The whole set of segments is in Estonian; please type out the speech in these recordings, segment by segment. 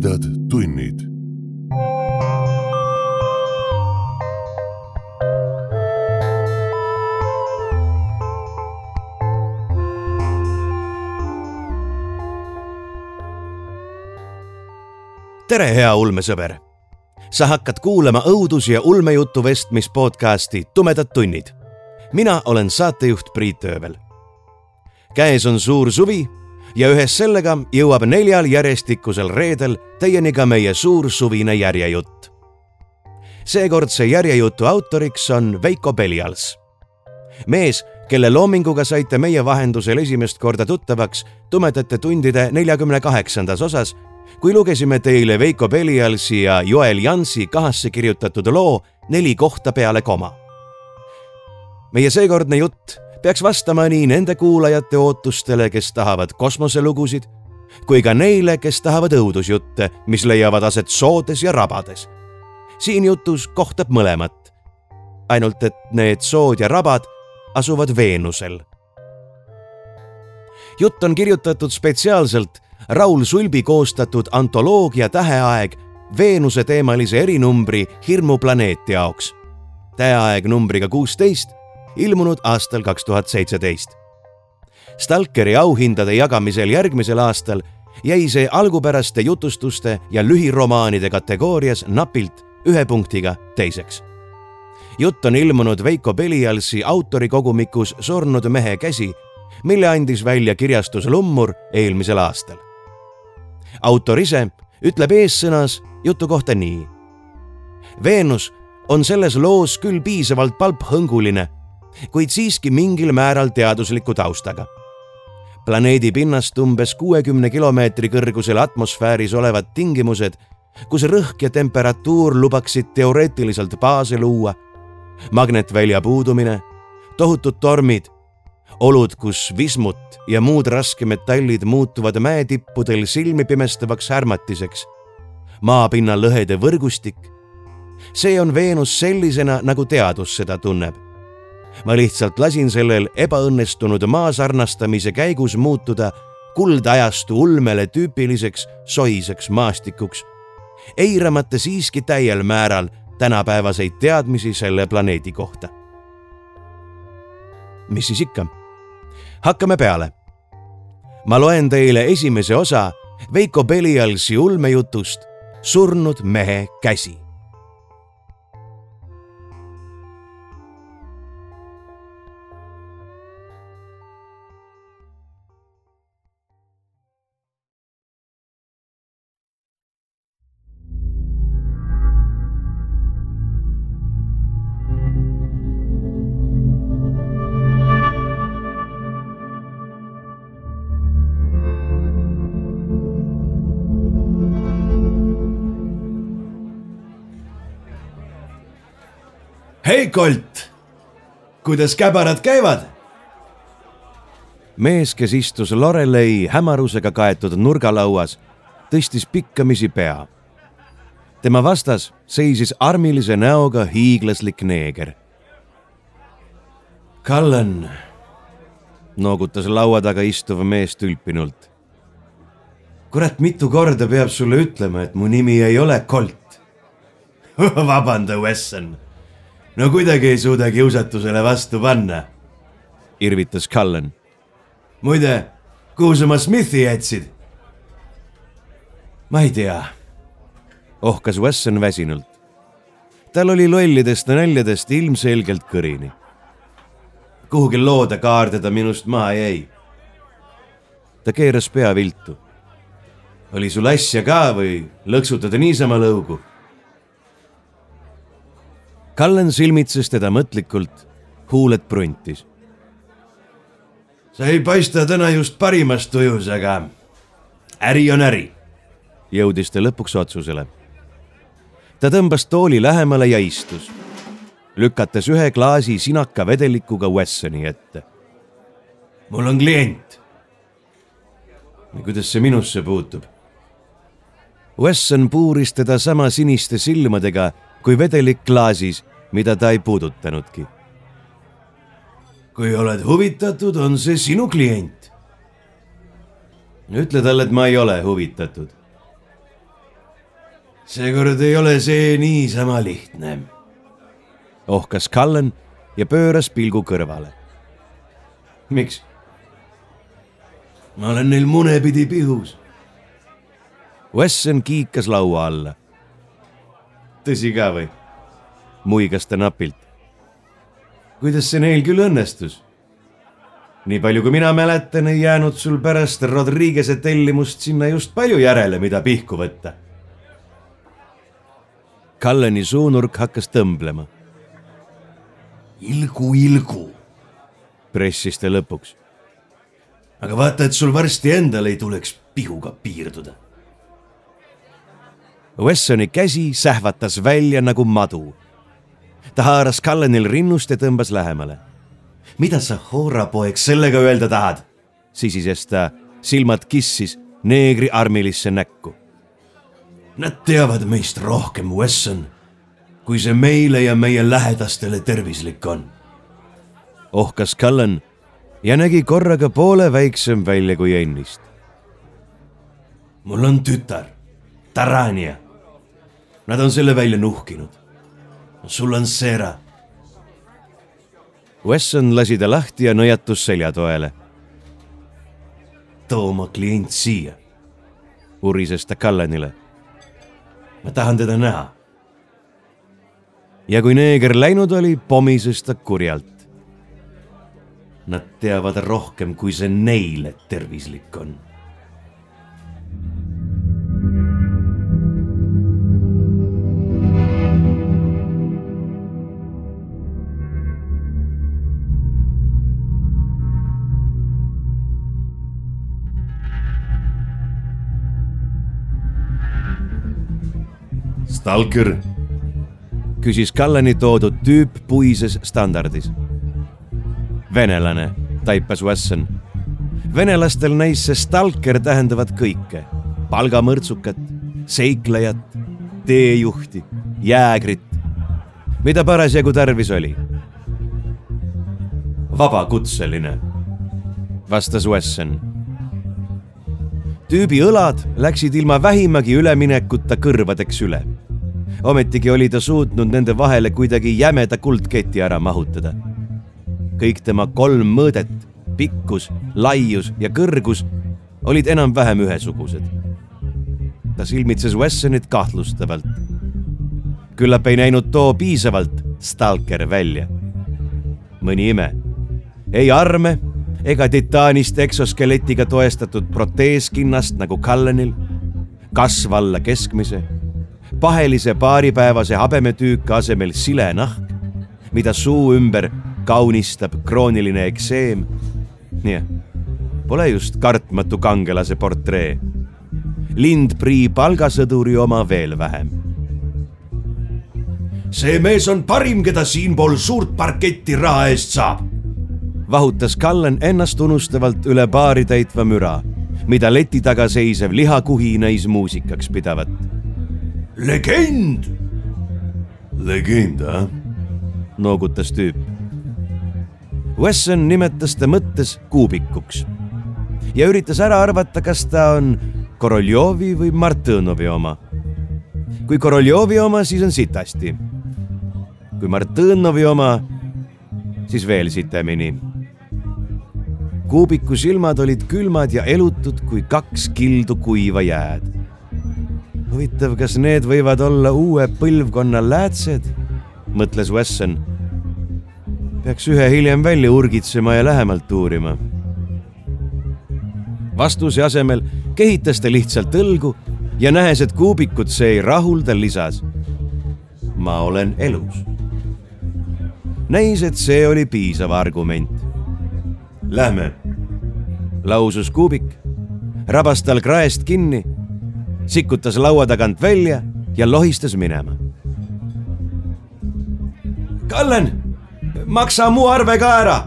tumedad tunnid. tere, hea ulmesõber. sa hakkad kuulama õudus- ja ulmejutu vestmis podcasti Tumedad tunnid. mina olen saatejuht Priit Öövel. käes on suur suvi ja ühes sellega jõuab neljal järjestikusel reedel teieni ka meie suur suvine järjejutt. seekordse järjejutu autoriks on Veiko Belials. mees, kelle loominguga saite meie vahendusel esimest korda tuttavaks tumedate tundide neljakümne kaheksandas osas, kui lugesime teile Veiko Belialsi ja Joel Jansi kahasse kirjutatud loo Neli kohta peale koma. meie seekordne jutt peaks vastama nii nende kuulajate ootustele, kes tahavad kosmoselugusid, kui ka neile, kes tahavad õudusjutte, mis leiavad aset soodes ja rabades. siin jutus kohtab mõlemat. ainult et need sood ja rabad asuvad Veenusel. jutt on kirjutatud spetsiaalselt Raul Sulbi koostatud antoloogia Täheaeg Veenuse teemalise erinumbri Hirmuplaneet jaoks. täheaeg numbriga kuusteist ilmunud aastal kaks tuhat seitseteist. Stalkeri auhindade jagamisel järgmisel aastal jäi see algupäraste jutustuste ja lühiromaanide kategoorias napilt ühe punktiga teiseks. jutt on ilmunud Veiko Belialsi autorikogumikus Surnud mehe käsi, mille andis välja kirjastus Lummur eelmisel aastal. autor ise ütleb eessõnas jutu kohta nii. Veenus on selles loos küll piisavalt palphõnguline kuid siiski mingil määral teadusliku taustaga. Planeedi pinnast umbes kuuekümne kilomeetri kõrgusel atmosfääris olevad tingimused, kus rõhk ja temperatuur lubaksid teoreetiliselt baase luua, magnetvälja puudumine, tohutud tormid, olud, kus vismut ja muud raskemetallid muutuvad mäetippudel silmipimestavaks härmatiseks, maapinna lõhede võrgustik. see on Veenus sellisena, nagu teadus seda tunneb ma lihtsalt lasin sellel ebaõnnestunud maasarnastamise käigus muutuda kuldajastu ulmele tüüpiliseks soiseks maastikuks, eiramata siiski täiel määral tänapäevaseid teadmisi selle planeedi kohta. mis siis ikka? hakkame peale. ma loen teile esimese osa Veiko Belialsi ulmejutust Surnud mehe käsi hei Kolt, kuidas käbarad käivad? mees, kes istus Lorelei hämarusega kaetud nurgalauas, tõstis pikkamisi pea. tema vastas seisis armilise näoga hiiglaslik neeger. Kallen, noogutas laua taga istuv mees tülpinult. kurat, mitu korda peab sulle ütlema, et mu nimi ei ole Colt vabanda, Wesson no kuidagi ei suuda kiusatusele vastu panna. irvitas Cullen. muide, kuhu sa oma Smithi jätsid? ma ei tea, ohkas Wesson väsinult. tal oli lollidest naljadest ilmselgelt kõrini. kuhugi looda kaarde ta minust maha jäi. ta keeras pea viltu. oli sul asja ka või lõksutada niisama lõugu? Kallen silmitses teda mõtlikult, huuled pruntis. sa ei paista täna just parimas tujus, aga äri on äri. jõudis ta lõpuks otsusele. ta tõmbas tooli lähemale ja istus, lükates ühe klaasi sinaka vedelikuga Wessoni ette. mul on klient. kuidas see minusse puutub? Wesson puuris teda sama siniste silmadega kui vedelik klaasis, mida ta ei puudutanudki. kui oled huvitatud, on see sinu klient. ütle talle, et ma ei ole huvitatud. seekord ei ole see niisama lihtne. ohkas Cullen ja pööras pilgu kõrvale. miks? ma olen neil munepidi pihus. Wesson kiikas laua alla. Tõsi ka või? muigas ta napilt. kuidas see neil küll õnnestus? nii palju, kui mina mäletan, ei jäänud sul pärast Rodriguez'e tellimust sinna just palju järele, mida pihku võtta. Kalleni suunurk hakkas tõmblema. ilgu, ilgu, pressis ta lõpuks. aga vaata, et sul varsti endal ei tuleks pihuga piirduda. Wessoni käsi sähvatas välja nagu madu. ta haaras Kallenil rinnust ja tõmbas lähemale mida sa, hoorapoeg, sellega öelda tahad? sisises ta, silmad kissis neegri armilisse näkku. Nad teavad meist rohkem, Wesson, kui see meile ja meie lähedastele tervislik on. ohkas Cullen ja nägi korraga poole väiksem välja kui ennist. mul on tütar, Tarania. Nad on selle välja nuhkinud. sul on Seera Wesson lasi ta lahti ja nõjatus seljatoele. too oma klient siia, urises ta Cullenile. ma tahan teda näha. ja kui neeger läinud oli, pomises ta kurjalt. Nad teavad rohkem, kui see neile tervislik on Stalker, küsis Kallani toodud tüüp puises standardis. venelane, taipas Wesson. venelastel näis see stalker tähendavat kõike, palgamõrtsukat, seiklejat, teejuhti, jäägrit, mida parasjagu tarvis oli. vabakutseline, vastas Wesson tüübi õlad läksid ilma vähimagi üleminekuta kõrvadeks üle ometigi oli ta suutnud nende vahele kuidagi jämeda kuldketi ära mahutada. kõik tema kolm mõõdet, pikkus, laius ja kõrgus olid enam-vähem ühesugused. ta silmitses Wessonit kahtlustavalt. küllap ei näinud too piisavalt stalker välja. mõni ime, ei arme ega titaanist eksoskeletiga toestatud proteeskinnast nagu Cullenil, kasv alla keskmise pahelise paaripäevase habemetüüke asemel silenahk, mida suu ümber kaunistab krooniline ekseem. nii, pole just kartmatu kangelase portree. lindprii palgasõduri oma veel vähem. see mees on parim, keda siinpool suurt parketti raha eest saab. vahutas Kallen ennast unustavalt üle baari täitva müra, mida leti taga seisev lihakuhi näis muusikaks pidavat legend. legend, ah? noogutas tüüp. Wesson nimetas ta mõttes kuubikuks ja üritas ära arvata, kas ta on Koroljovi või Martõnovi oma. kui Koroljovi oma, siis on sitasti. kui Martõnovi oma, siis veel sitemini. kuubiku silmad olid külmad ja elutud kui kaks kildu kuiva jääd huvitav, kas need võivad olla uue põlvkonna läätsed, mõtles Wesson. peaks ühe hiljem välja urgitsema ja lähemalt uurima. vastuse asemel kehitas ta lihtsalt õlgu ja nähes, et kuubikut see ei rahulda, lisas. ma olen elus. näis, et see oli piisav argument. Lähme, lausus kuubik, rabas tal kraest kinni sikutas laua tagant välja ja lohistas minema. Kallen, maksa mu arve ka ära,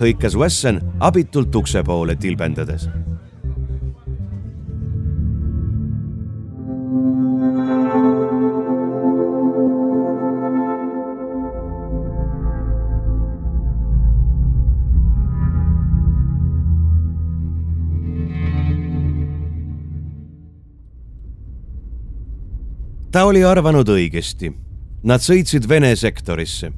hõikas Wesson abitult ukse poole tilbendades ta oli arvanud õigesti. Nad sõitsid Vene sektorisse.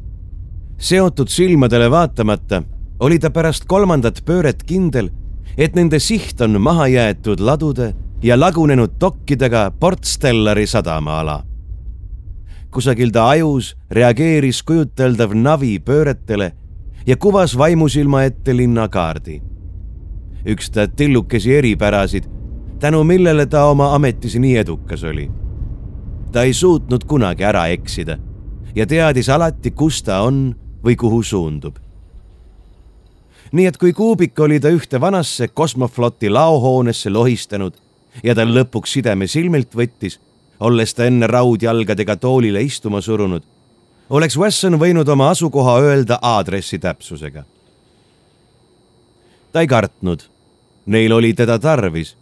seotud silmadele vaatamata oli ta pärast kolmandat pööret kindel, et nende siht on maha jäetud ladude ja lagunenud dokkidega Port Stellari sadamaala. kusagil ta ajus reageeris kujuteldav navi pööretele ja kuvas vaimusilma ette linnakaardi. üks ta tillukesi eripärasid, tänu millele ta oma ametis nii edukas oli. Ta ei suutnud kunagi ära eksida ja teadis alati, kus ta on või kuhu suundub nii et kui Kuubik oli ta ühte vanasse kosmofloti laohoonesse lohistanud ja ta lõpuks sideme silmilt võttis, olles ta enne raudjalgadega toolile istuma surunud, oleks Wesson võinud oma asukoha öelda aadressi täpsusega. ta ei kartnud, neil oli teda tarvis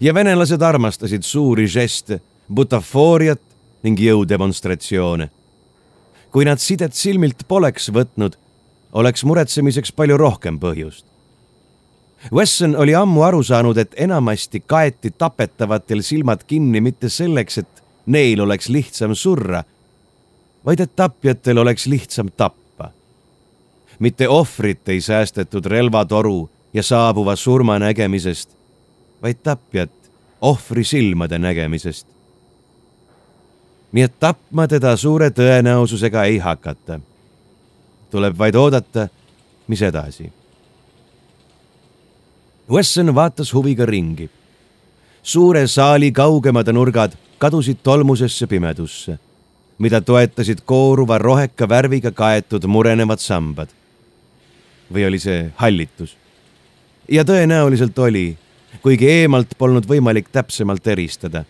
ja venelased armastasid suuri žeste, butafooriat ning jõudemonstratsioone. kui nad sidet silmilt poleks võtnud oleks muretsemiseks palju rohkem põhjust. Wesson oli ammu aru saanud, et enamasti kaeti tapetavatel silmad kinni mitte selleks, et neil oleks lihtsam surra, vaid et tapjatel oleks lihtsam tappa. mitte ohvrit ei säästetud relvatoru ja saabuva surma nägemisest, vaid tapjat ohvri silmade nägemisest. Nii et tapma teda suure tõenäosusega ei hakata tuleb vaid oodata, mis edasi. Wesson vaatas huviga ringi. suure saali kaugemad nurgad kadusid tolmusesse pimedusse, mida toetasid kooruva roheka värviga kaetud murenevad sambad. või oli see hallitus? ja tõenäoliselt oli, kuigi eemalt polnud võimalik täpsemalt eristada.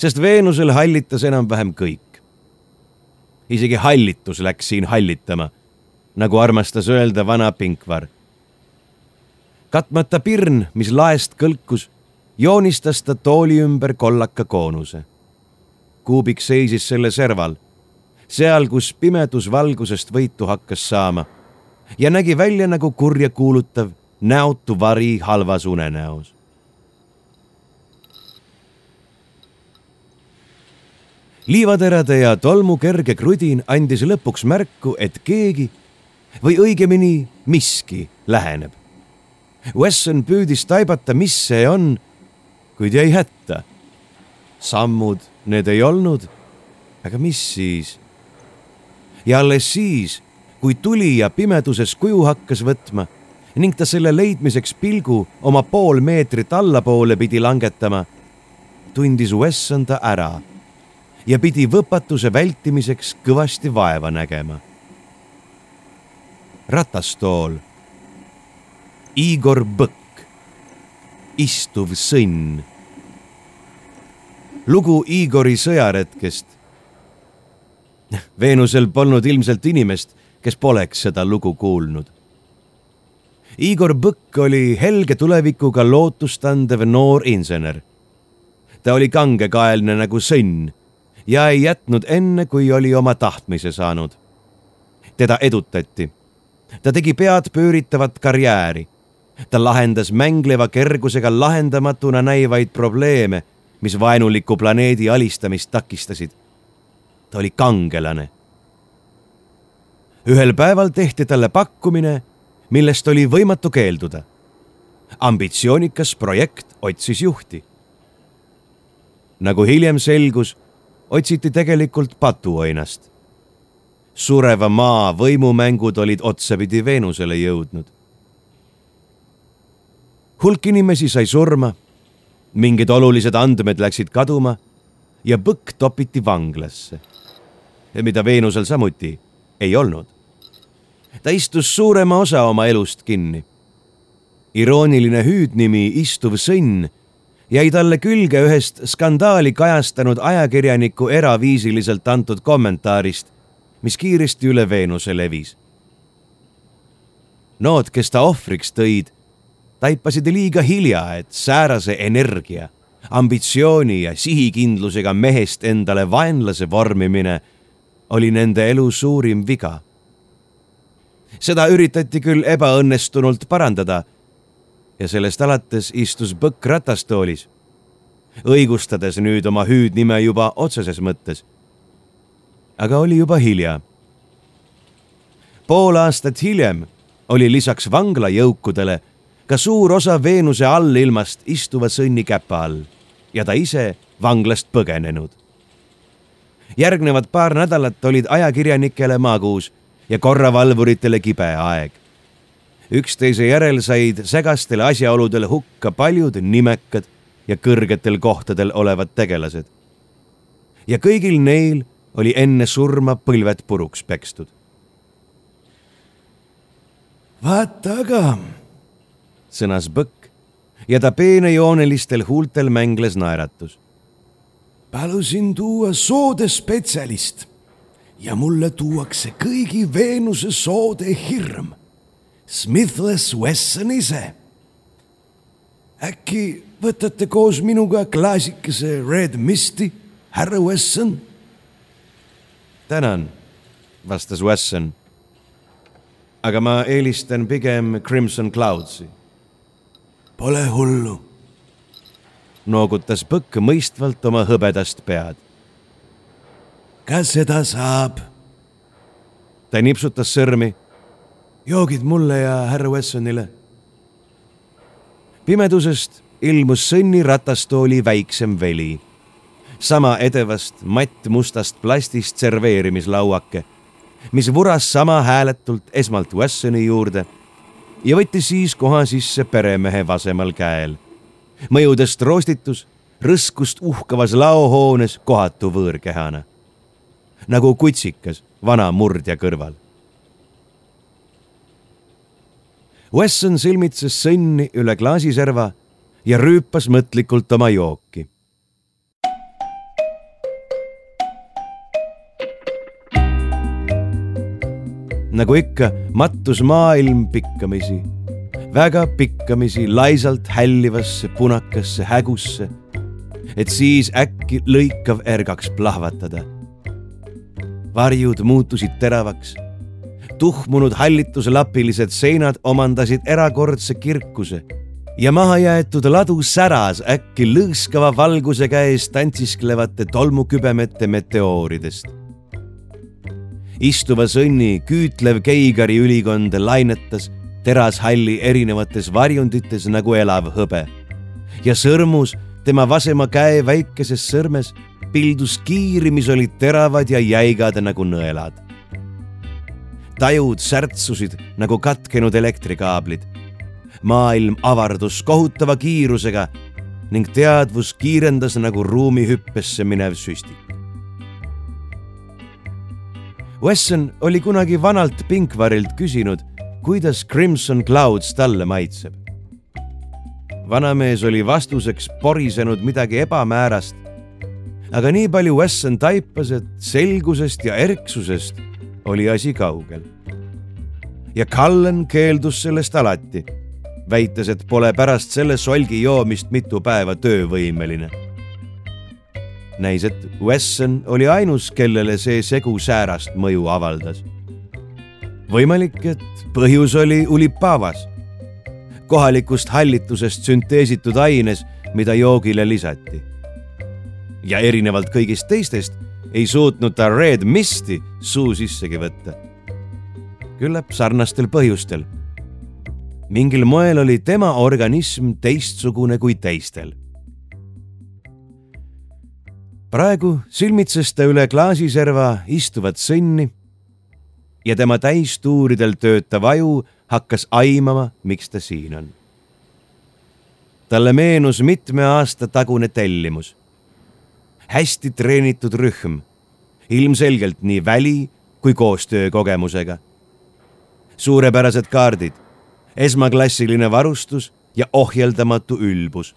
Sest Veenusel hallitas enam-vähem kõik isegi hallitus läks siin hallitama, nagu armastas öelda vana Pinkvar. katmata pirn, mis laest kõlkus, joonistas ta tooli ümber kollaka koonuse. kuubik seisis selle serval, seal, kus pimedus valgusest võitu hakkas saama ja nägi välja nagu kurja kuulutav näotu vari halvas unenäos liivaterade ja tolmu kerge krudin andis lõpuks märku, et keegi või õigemini miski läheneb. Wesson püüdis taibata, mis see on, kuid jäi hätta. sammud need ei olnud. aga mis siis? ja alles siis, kui tuli ja pimeduses kuju hakkas võtma ning ta selle leidmiseks pilgu oma pool meetrit allapoole pidi langetama, tundis Wesson ta ära ja pidi võpatuse vältimiseks kõvasti vaeva nägema. ratastool. Igor Põkk, istuv sõnn. lugu Igori sõjaretkest. Veenusel polnud ilmselt inimest, kes poleks seda lugu kuulnud. Igor Põkk oli helge tulevikuga lootustandev noor insener. ta oli kangekaelne nagu sõnn ja ei jätnud enne, kui oli oma tahtmise saanud. teda edutati. ta tegi pead pööritavat karjääri. ta lahendas mängleva kergusega lahendamatuna näivaid probleeme, mis vaenuliku planeedi alistamist takistasid. ta oli kangelane. ühel päeval tehti talle pakkumine, millest oli võimatu keelduda. ambitsioonikas projekt otsis juhti. nagu hiljem selgus otsiti tegelikult patuoinast. sureva maa võimumängud olid otsapidi Veenusele jõudnud. hulk inimesi sai surma, mingid olulised andmed läksid kaduma ja Põkk topiti vanglasse, mida Veenusel samuti ei olnud. ta istus suurema osa oma elust kinni. irooniline hüüdnimi Istuv sõnn jäi talle külge ühest skandaali kajastanud ajakirjaniku eraviisiliselt antud kommentaarist, mis kiiresti üle Veenuse levis. Nood, kes ta ohvriks tõid, taipasid liiga hilja, et säärase energia, ambitsiooni ja sihikindlusega mehest endale vaenlase vormimine oli nende elu suurim viga. seda üritati küll ebaõnnestunult parandada ja sellest alates istus Põkk ratastoolis. õigustades nüüd oma hüüdnime juba otseses mõttes. aga oli juba hilja. pool aastat hiljem oli lisaks vangla jõukudele ka suur osa Veenuse allilmast istuva sõnni käpa all ja ta ise vanglast põgenenud. järgnevad paar nädalat olid ajakirjanikele maguus ja korravalvuritele kibe aeg üksteise järel said segastele asjaoludele hukka paljud nimekad ja kõrgetel kohtadel olevad tegelased. ja kõigil neil oli enne surma põlved puruks pekstud. vaata aga, sõnas Põkk ja ta peenejoonelistel huultel mängles naeratus. palusin tuua soode spetsialist ja mulle tuuakse kõigi Veenuse soode hirm Smithless Wesson ise. äkki võtate koos minuga klaasikese Red Misti, härra Wesson? tänan, vastas Wesson. aga ma eelistan pigem Crimson Cloudsi. Pole hullu, noogutas Põkk mõistvalt oma hõbedast pead. ka seda saab. ta nipsutas sõrmi joogid mulle ja härra Wessonile. pimedusest ilmus sõnni ratastooli väiksem veli. sama edevast mattmustast plastist serveerimislauake, mis vuras sama hääletult esmalt Wessoni juurde ja võttis siis koha sisse peremehe vasemal käel. mõjudest roostitus rõskust uhkavas laohoones kohatu võõrkehana. nagu kutsikas vana murdja kõrval Wesson silmitses sõnni üle klaasiserva ja rüüpas mõtlikult oma jooki. nagu ikka, mattus maailm pikkamisi, väga pikkamisi laisalt hällivasse punakasse hägusse, et siis äkki lõikav ergaks plahvatada. varjud muutusid teravaks tuhmunud hallituslapilised seinad omandasid erakordse kirkuse ja mahajäetud ladu säras äkki lõõskava valguse käes tantsisklevate tolmukübemete meteooridest. istuva sõnni küütlev Keigari ülikond lainetas terashalli erinevates varjundites nagu elav hõbe ja sõrmus tema vasema käe väikeses sõrmes pildus kiiri, mis olid teravad ja jäigad nagu nõelad tajud särtsusid nagu katkenud elektrikaablid. maailm avardus kohutava kiirusega ning teadvus kiirendas nagu ruumihüppesse minev süstik. Wesson oli kunagi vanalt Pinkvarilt küsinud, kuidas Crimson Clouds talle maitseb. vanamees oli vastuseks porisenud midagi ebamäärast. aga nii palju Wesson taipas, et selgusest ja erksusest oli asi kaugel. ja Cullen keeldus sellest alati, väites, et pole pärast selle solgi joomist mitu päeva töövõimeline. näis, et Wesson oli ainus, kellele see segu säärast mõju avaldas. võimalik, et põhjus oli ulipavas, kohalikust hallitusest sünteesitud aines, mida joogile lisati. ja erinevalt kõigist teistest ei suutnud ta Red Misti suu sissegi võtta. küllap sarnastel põhjustel. mingil moel oli tema organism teistsugune kui teistel. praegu silmitses ta üle klaasiserva istuvat sõnni ja tema täistuuridel töötav aju hakkas aimama, miks ta siin on. talle meenus mitme aasta tagune tellimus hästi treenitud rühm, ilmselgelt nii väli kui koostöökogemusega. suurepärased kaardid, esmaklassiline varustus ja ohjeldamatu ülbus.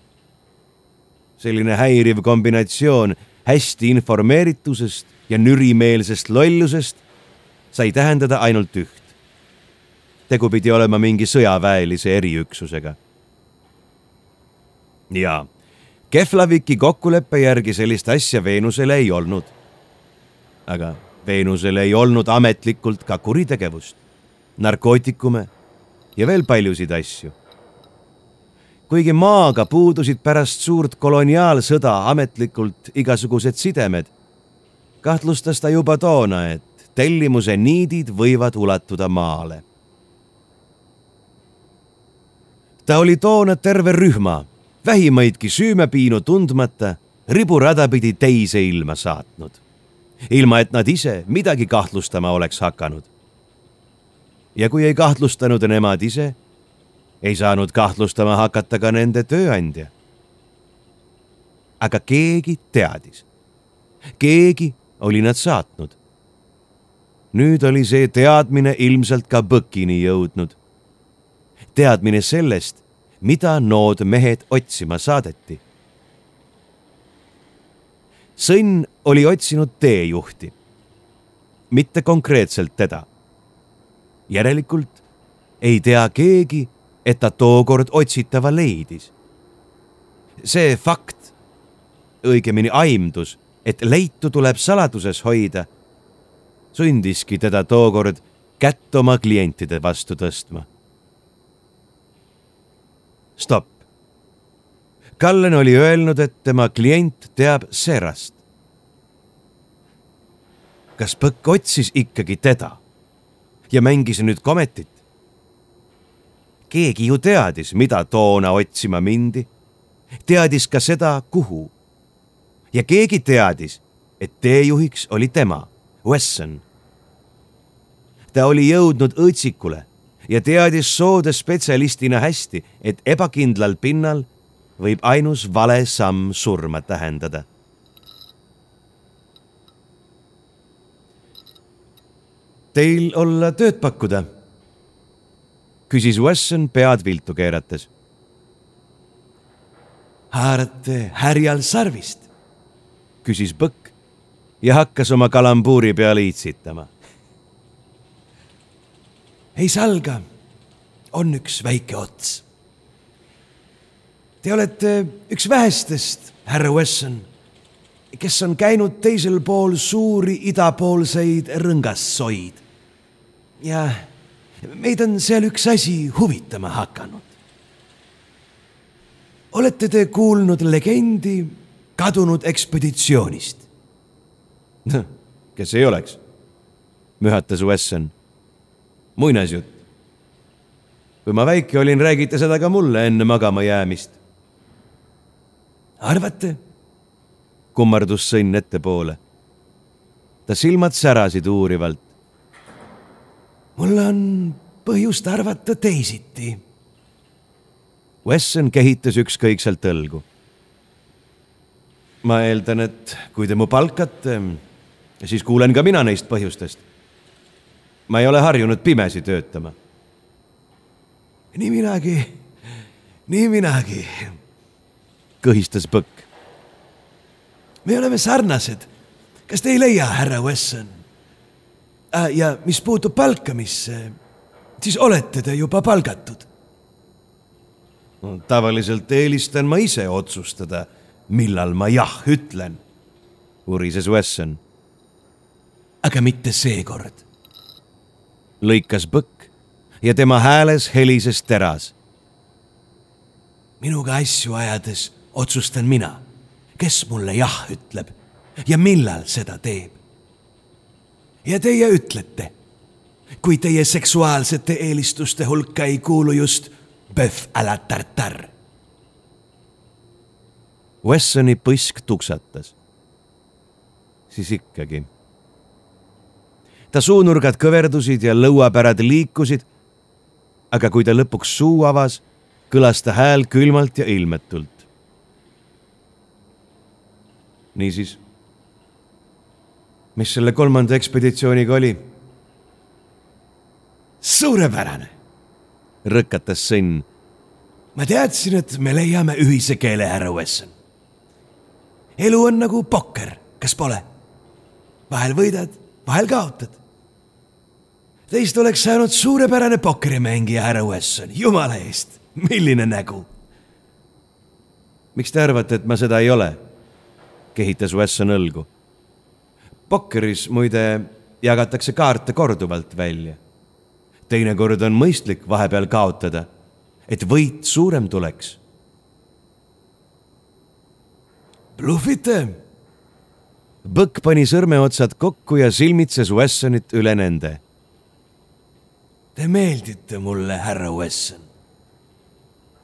selline häiriv kombinatsioon hästi informeeritusest ja nürimeelsest lollusest sai tähendada ainult üht. tegu pidi olema mingi sõjaväelise eriüksusega. jaa Keflaviki kokkuleppe järgi sellist asja Veenusel ei olnud. aga Veenusel ei olnud ametlikult ka kuritegevust, narkootikume ja veel paljusid asju. kuigi maaga puudusid pärast suurt koloniaalsõda ametlikult igasugused sidemed, kahtlustas ta juba toona, et tellimuse niidid võivad ulatuda maale. ta oli toona terve rühma, vähimaidki süümepiinu tundmata, riburada pidi teise ilma saatnud, ilma et nad ise midagi kahtlustama oleks hakanud. ja kui ei kahtlustanud nemad ise ei saanud kahtlustama hakata ka nende tööandja. aga keegi teadis. keegi oli nad saatnud. nüüd oli see teadmine ilmselt ka Põkini jõudnud. teadmine sellest, mida nood mehed otsima saadeti. sõnn oli otsinud teejuhti, mitte konkreetselt teda. järelikult ei tea keegi et ta tookord otsitava leidis. see fakt, õigemini aimdus, et leitu tuleb saladuses hoida, sundiski teda tookord kätt oma klientide vastu tõstma. Stopp. Kallen oli öelnud, et tema klient teab Serast. kas Põkk otsis ikkagi teda ja mängis nüüd kometit? keegi ju teadis, mida toona otsima mindi. teadis ka seda, kuhu. ja keegi teadis, et teejuhiks oli tema, Wesson. ta oli jõudnud õõtsikule ja teadis soode spetsialistina hästi, et ebakindlal pinnal võib ainus vale samm surma tähendada. Teil olla tööd pakkuda küsis Wesson pead viltu keerates. haarate härjal sarvist? küsis Põkk ja hakkas oma kalambuuri peale iitsitama. Ei salga, on üks väike ots. Te olete üks vähestest, härra Wesson, kes on käinud teisel pool suuri idapoolseid rõngassoid ja meid on seal üks asi huvitama hakanud. olete te kuulnud legendi kadunud ekspeditsioonist? noh, kes ei oleks, mühatas Wesson. Muinasjutt. kui ma väike olin, räägite seda ka mulle enne magama jäämist. arvate? kummardus sõnn ettepoole. ta silmad särasid uurivalt mul on põhjust arvata teisiti. Wesson kehitas ükskõikselt õlgu. ma eeldan, et kui te mu palkate, siis kuulen ka mina neist põhjustest. Ma ei ole harjunud pimesi töötama. nii minagi, nii minagi, kõhistas Põkk. me oleme sarnased. kas te ei leia, härra Wesson? Äh, ja mis puutub palkamisse, siis olete te juba palgatud no,? tavaliselt eelistan ma ise otsustada, millal ma jah ütlen, urises Wesson. aga mitte seekord. Lõikas Põkk ja tema hääles helises teras. minuga asju ajades otsustan mina, kes mulle jah ütleb ja millal seda teeb ja teie ütlete, kui teie seksuaalsete eelistuste hulka ei kuulu just bœuf à la tartare. Wessoni põsk tuksatas. siis ikkagi. Ta suunurgad kõverdusid ja lõuapärad liikusid. aga kui ta lõpuks suu avas, kõlas ta hääl külmalt ja ilmetult. niisiis mis selle kolmanda ekspeditsiooniga oli? suurepärane, rõkatas sõnn. ma teadsin, et me leiame ühise keele, härra Wesson. elu on nagu pokker, kas pole? vahel võidad, vahel kaotad. Teist oleks saanud suurepärane pokkerimängija, härra Wesson, jumala eest, milline nägu. miks te arvate, et ma seda ei ole? kehitas Wesson õlgu pokkeris muide jagatakse kaarte korduvalt välja. teinekord on mõistlik vahepeal kaotada, et võit suurem tuleks. bluffite? Põkk pani sõrmeotsad kokku ja silmitses Wessonit üle nende. Te meeldite mulle, härra Wesson.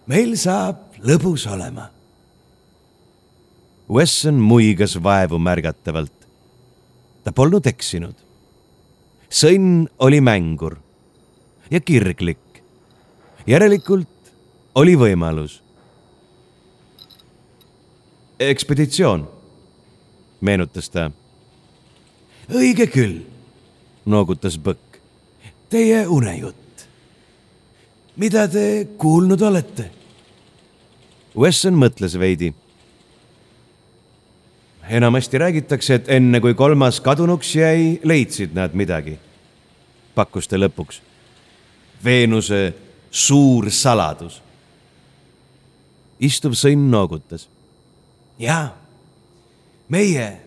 meil saab lõbus olema. Wesson muigas vaevu märgatavalt. ta polnud eksinud. sõnn oli mängur ja kirglik. järelikult oli võimalus. ekspeditsioon, meenutas ta. õige küll, noogutas Põkk. Teie unejutt. mida te kuulnud olete? Wesson mõtles veidi. enamasti räägitakse, et enne kui kolmas kadunuks jäi, leidsid nad midagi. pakkus ta lõpuks. Veenuse suur saladus. istuv sõnn noogutas. jaa, meie,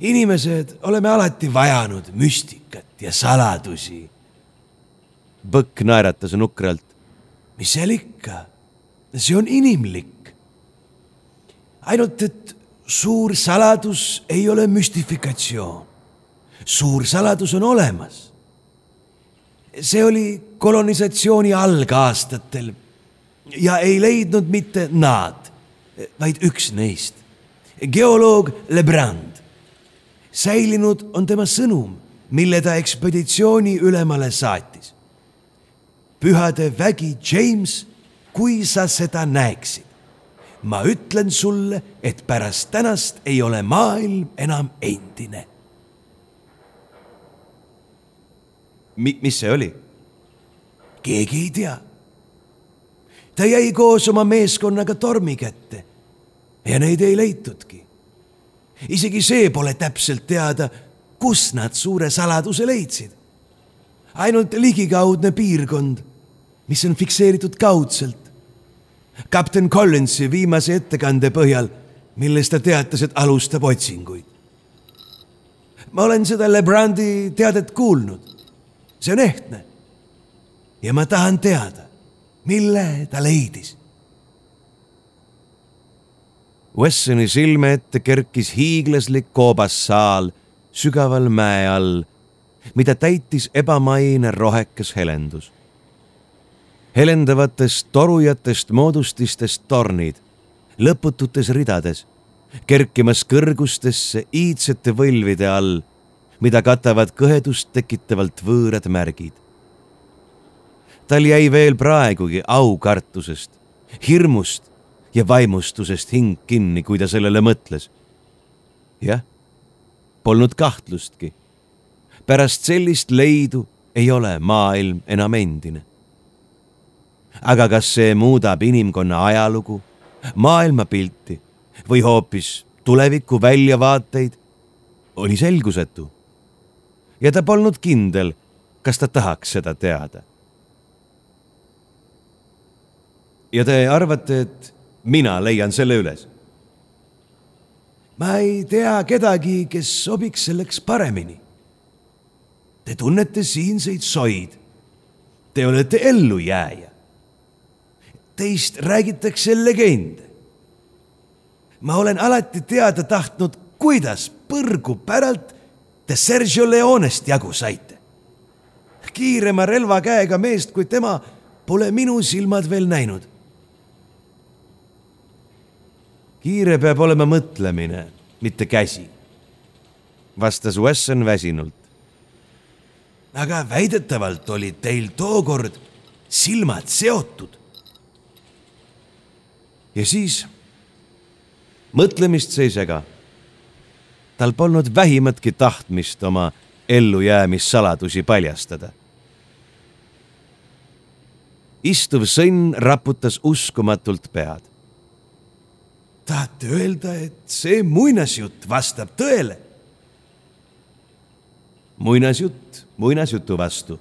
inimesed, oleme alati vajanud müstikat ja saladusi. Põkk naeratas nukralt. mis seal ikka, see on inimlik. ainult, et suur saladus ei ole müstifikatsioon. suur saladus on olemas. see oli kolonisatsiooni algaastatel ja ei leidnud mitte nad, vaid üks neist, geoloog Lebrand. säilinud on tema sõnum, mille ta ekspeditsiooni ülemale saatis. Pühade vägi James, kui sa seda näeksid, ma ütlen sulle, et pärast tänast ei ole maailm enam endine. Mi-, mis see oli? keegi ei tea. ta jäi koos oma meeskonnaga tormi kätte ja neid ei leitudki. isegi see pole täpselt teada, kus nad suure saladuse leidsid. ainult ligikaudne piirkond, mis on fikseeritud kaudselt. kapten Collinsi viimase ettekande põhjal, milles ta teatas, et alustab otsinguid. ma olen seda Lebrandi teadet kuulnud. see on ehtne ja ma tahan teada, mille ta leidis. Wessoni silme ette kerkis hiiglaslik koobassaal sügaval mäe all, mida täitis ebamaine rohekas helendus. Helendavatest torujatest moodustistest tornid, lõpututes ridades, kerkimas kõrgustesse iidsete võlvide all, mida katavad kõhedust tekitavalt võõrad märgid tal jäi veel praegugi aukartusest, hirmust ja vaimustusest hing kinni, kui ta sellele mõtles. jah, polnud kahtlustki. pärast sellist leidu ei ole maailm enam endine. Aga kas see muudab inimkonna ajalugu, maailmapilti või hoopis tuleviku väljavaateid, oli selgusetu. ja ta polnud kindel, kas ta tahaks seda teada ja te arvate, et mina leian selle üles? ma ei tea kedagi, kes sobiks selleks paremini. Te tunnete siinseid soid. Te olete ellujääja. Teist räägitakse legende. ma olen alati teada tahtnud, kuidas põrgu päralt te Sergio Leonest jagu saite. kiirema relvakäega meest kui tema pole minu silmad veel näinud kiire peab olema mõtlemine, mitte käsi, vastas Wesson väsinult. aga väidetavalt olid teil tookord silmad seotud. Ja siis mõtlemist see ei sega. tal polnud vähimatki tahtmist oma ellujäämissaladusi paljastada. istuv sõnn raputas uskumatult pead tahate öelda, et see muinasjutt vastab tõele? muinasjutt muinasjutu vastu.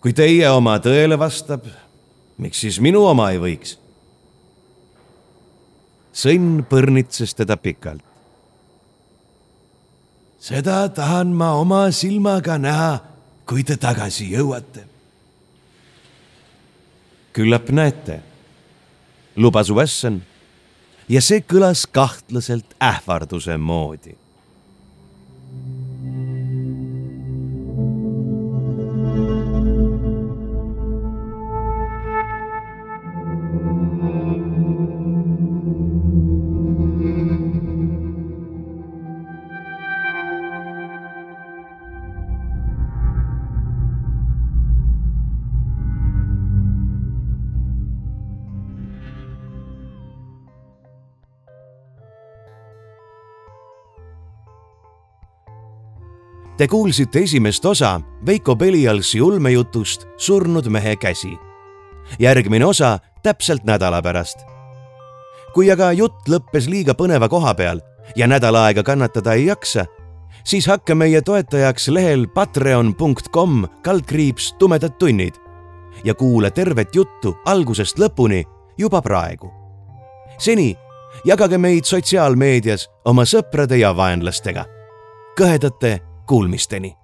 kui teie oma tõele vastab, miks siis minu oma ei võiks? Sõnn põrnitses teda pikalt. seda tahan ma oma silmaga näha, kui te tagasi jõuate. küllap näete, lubas Wesson ja see kõlas kahtlaselt ähvarduse moodi Te kuulsite esimest osa Veiko Pelialsi ulmejutust Surnud mehe käsi. järgmine osa täpselt nädala pärast. kui aga jutt lõppes liiga põneva koha peal ja nädal aega kannatada ei jaksa, siis hakka meie toetajaks lehel patreon.com kaldkriips tumedad tunnid ja kuula tervet juttu algusest lõpuni juba praegu. seni jagage meid sotsiaalmeedias oma sõprade ja vaenlastega. kõhedate Kuulmisteni